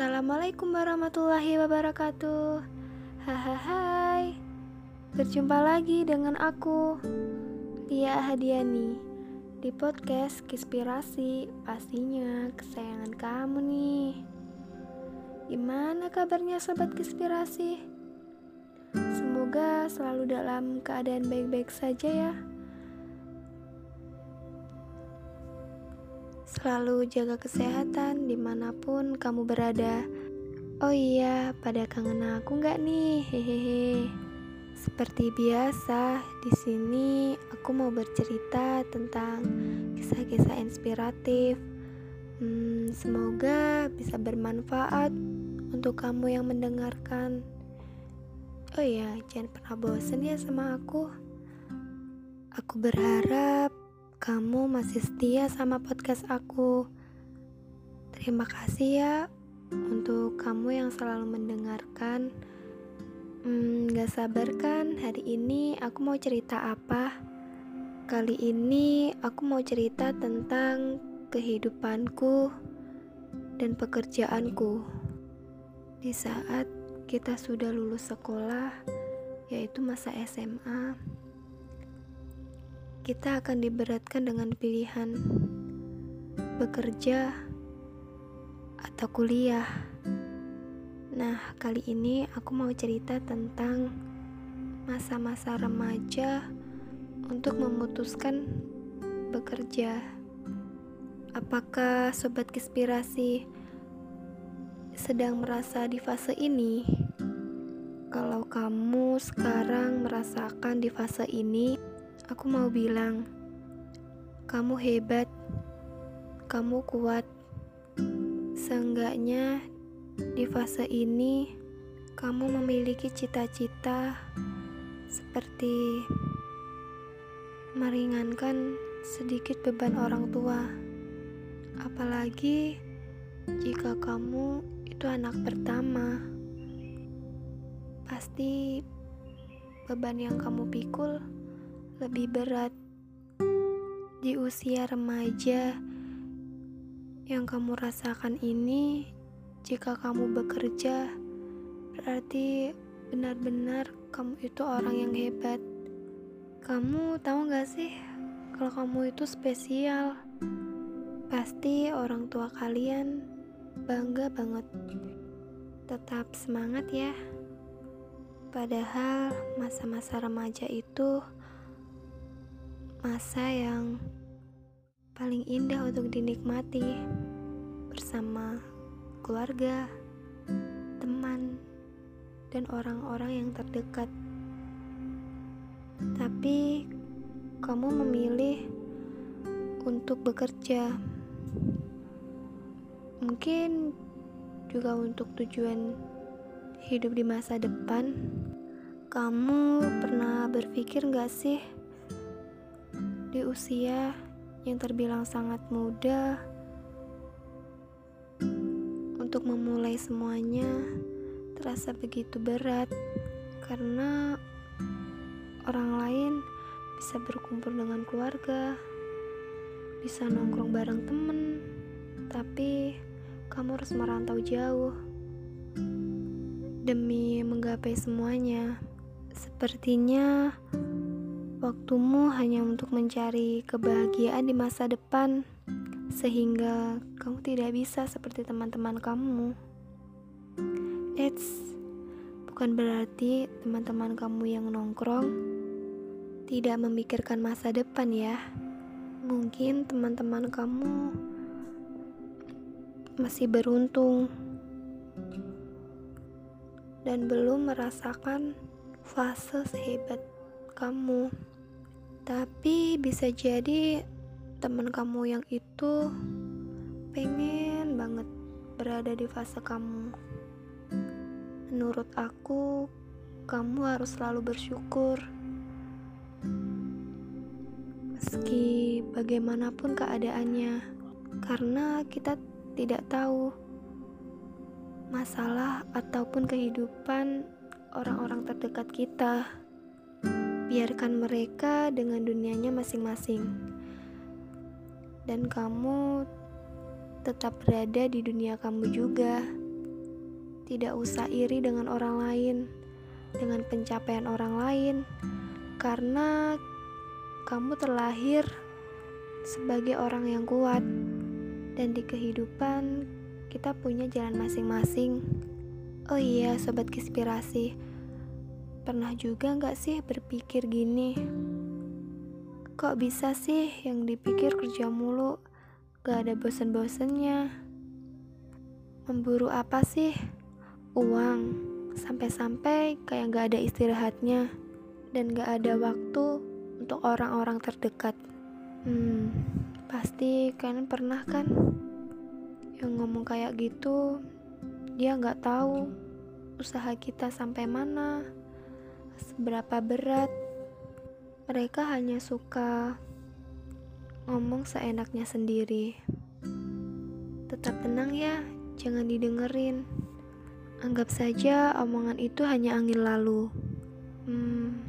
Assalamualaikum warahmatullahi wabarakatuh. Hahaha. Berjumpa lagi dengan aku Lia Hadiani Di podcast Kispirasi Pastinya kesayangan kamu nih. Gimana kabarnya sobat Kispirasi? Semoga selalu dalam keadaan baik-baik saja ya Selalu jaga kesehatan di mana pun kamu berada. Oh iya, pada kangen aku nggak nih? Hehehe. Seperti biasa, di sini aku mau bercerita tentang kisah-kisah inspiratif. Hmm, semoga bisa bermanfaat untuk kamu yang mendengarkan. Oh iya, jangan pernah bosan ya sama aku. Aku berharap kamu masih setia sama podcast aku. Terima kasih ya untuk kamu yang selalu mendengarkan. Hmm, gak sabar kan hari ini aku mau cerita apa? Kali ini aku mau cerita tentang kehidupanku dan pekerjaanku di saat kita sudah lulus sekolah, yaitu masa SMA kita akan diberatkan dengan pilihan bekerja atau kuliah. Nah, kali ini aku mau cerita tentang masa-masa remaja untuk memutuskan bekerja. Apakah sobat konspirasi sedang merasa di fase ini? Kalau kamu sekarang merasakan di fase ini, Aku mau bilang, kamu hebat, kamu kuat. Seenggaknya di fase ini, kamu memiliki cita-cita seperti meringankan sedikit beban orang tua. Apalagi jika kamu itu anak pertama, pasti beban yang kamu pikul lebih berat di usia remaja yang kamu rasakan ini. Jika kamu bekerja, berarti benar-benar kamu itu orang yang hebat. Kamu tahu gak sih, kalau kamu itu spesial, pasti orang tua kalian bangga banget. Tetap semangat ya. Padahal masa-masa remaja itu masa yang paling indah untuk dinikmati bersama keluarga, teman, dan orang-orang yang terdekat. Tapi kamu memilih untuk bekerja, mungkin juga untuk tujuan hidup di masa depan. Kamu pernah berpikir gak sih? Di usia yang terbilang sangat muda untuk memulai semuanya terasa begitu berat karena orang lain bisa berkumpul dengan keluarga, bisa nongkrong bareng temen, tapi kamu harus merantau jauh demi menggapai semuanya. Sepertinya Waktumu hanya untuk mencari kebahagiaan di masa depan, sehingga kamu tidak bisa seperti teman-teman kamu. Eits, bukan berarti teman-teman kamu yang nongkrong tidak memikirkan masa depan, ya. Mungkin teman-teman kamu masih beruntung dan belum merasakan fase sehebat kamu. Tapi bisa jadi teman kamu yang itu pengen banget berada di fase kamu. Menurut aku, kamu harus selalu bersyukur. Meski bagaimanapun keadaannya, karena kita tidak tahu masalah ataupun kehidupan orang-orang terdekat kita. Biarkan mereka dengan dunianya masing-masing, dan kamu tetap berada di dunia kamu juga. tidak usah iri dengan orang lain, dengan pencapaian orang lain, karena kamu terlahir sebagai orang yang kuat, dan di kehidupan kita punya jalan masing-masing. Oh iya, sobat konspirasi, pernah juga nggak sih berpikir gini? Kok bisa sih yang dipikir kerja mulu, gak ada bosen-bosennya? Memburu apa sih? Uang, sampai-sampai kayak gak ada istirahatnya, dan gak ada waktu untuk orang-orang terdekat. Hmm, pasti kalian pernah kan? Yang ngomong kayak gitu, dia gak tahu usaha kita sampai mana, seberapa berat, mereka hanya suka ngomong seenaknya sendiri. Tetap tenang ya, jangan didengerin. Anggap saja omongan itu hanya angin lalu. Hmm,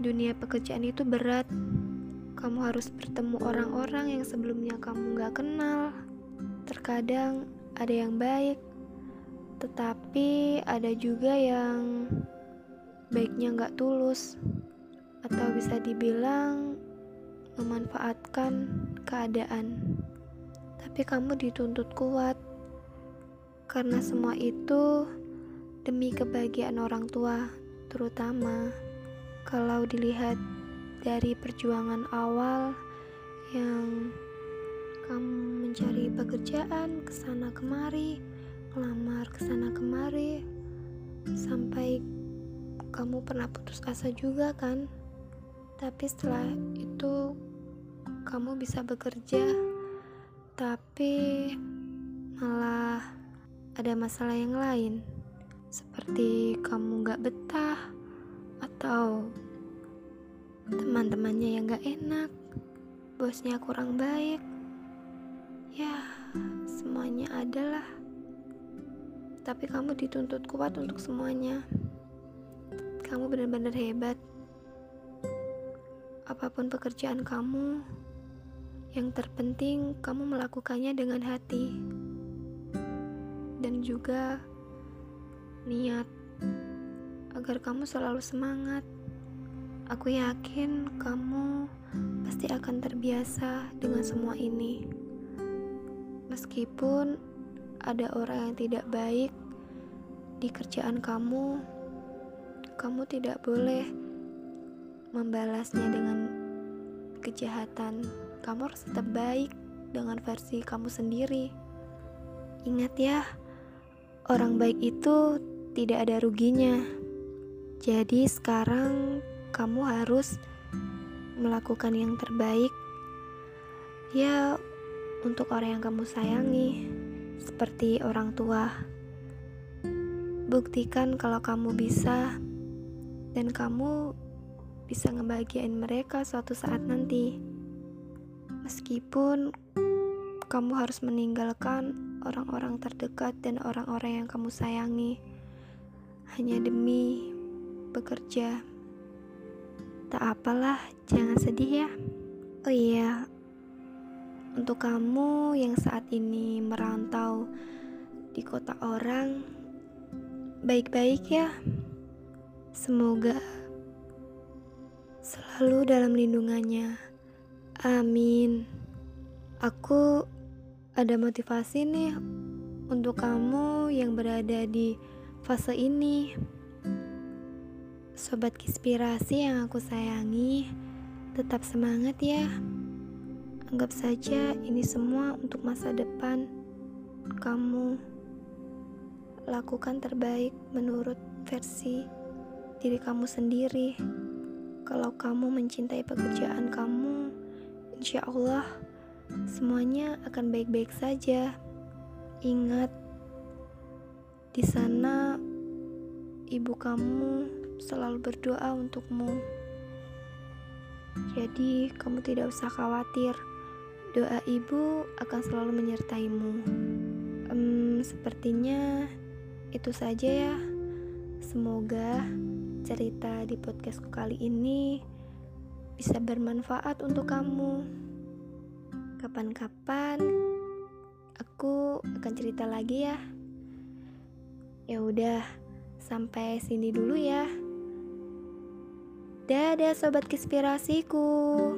dunia pekerjaan itu berat. Kamu harus bertemu orang-orang yang sebelumnya kamu gak kenal. Terkadang ada yang baik, tetapi ada juga yang baiknya gak tulus atau bisa dibilang memanfaatkan keadaan. Tapi kamu dituntut kuat karena semua itu demi kebahagiaan orang tua, terutama kalau dilihat dari perjuangan awal yang kamu mencari pekerjaan ke sana kemari, ngelamar ke sana kemari sampai kamu pernah putus asa juga kan? tapi setelah itu kamu bisa bekerja tapi malah ada masalah yang lain. Seperti kamu gak betah atau teman-temannya yang gak enak bosnya kurang baik. Ya semuanya adalah tapi kamu dituntut kuat untuk semuanya kamu benar-benar hebat apa pun pekerjaan kamu, yang terpenting kamu melakukannya dengan hati dan juga niat agar kamu selalu semangat. Aku yakin kamu pasti akan terbiasa dengan semua ini. Meskipun ada orang yang tidak baik di kerjaan kamu, kamu tidak boleh membalasnya dengan kejahatan. Kamu harus tetap baik dengan versi kamu sendiri. Ingat ya, orang baik itu tidak ada ruginya. Jadi sekarang kamu harus melakukan yang terbaik. Ya, untuk orang yang kamu sayangi, seperti orang tua. Buktikan kalau kamu bisa dan kamu bisa ngebahagiain mereka suatu saat nanti. Meskipun kamu harus meninggalkan orang-orang terdekat dan orang-orang yang kamu sayangi hanya demi bekerja. Tak apalah, jangan sedih ya. Oh iya, untuk kamu yang saat ini merantau di kota orang, baik-baik ya. Semoga selalu dalam lindungannya. Amin. Aku ada motivasi nih untuk kamu yang berada di fase ini. Sobat inspirasi yang aku sayangi, tetap semangat ya. Anggap saja ini semua untuk masa depan kamu. Lakukan terbaik menurut versi diri kamu sendiri. Kalau kamu mencintai pekerjaan kamu, insya Allah semuanya akan baik-baik saja. Ingat, di sana ibu kamu selalu berdoa untukmu. Jadi, kamu tidak usah khawatir. Doa ibu akan selalu menyertaimu. Um, sepertinya itu saja ya. Semoga cerita di podcastku kali ini bisa bermanfaat untuk kamu. Kapan-kapan aku akan cerita lagi ya. Ya udah, sampai sini dulu ya. Dadah sobat konspirasiku.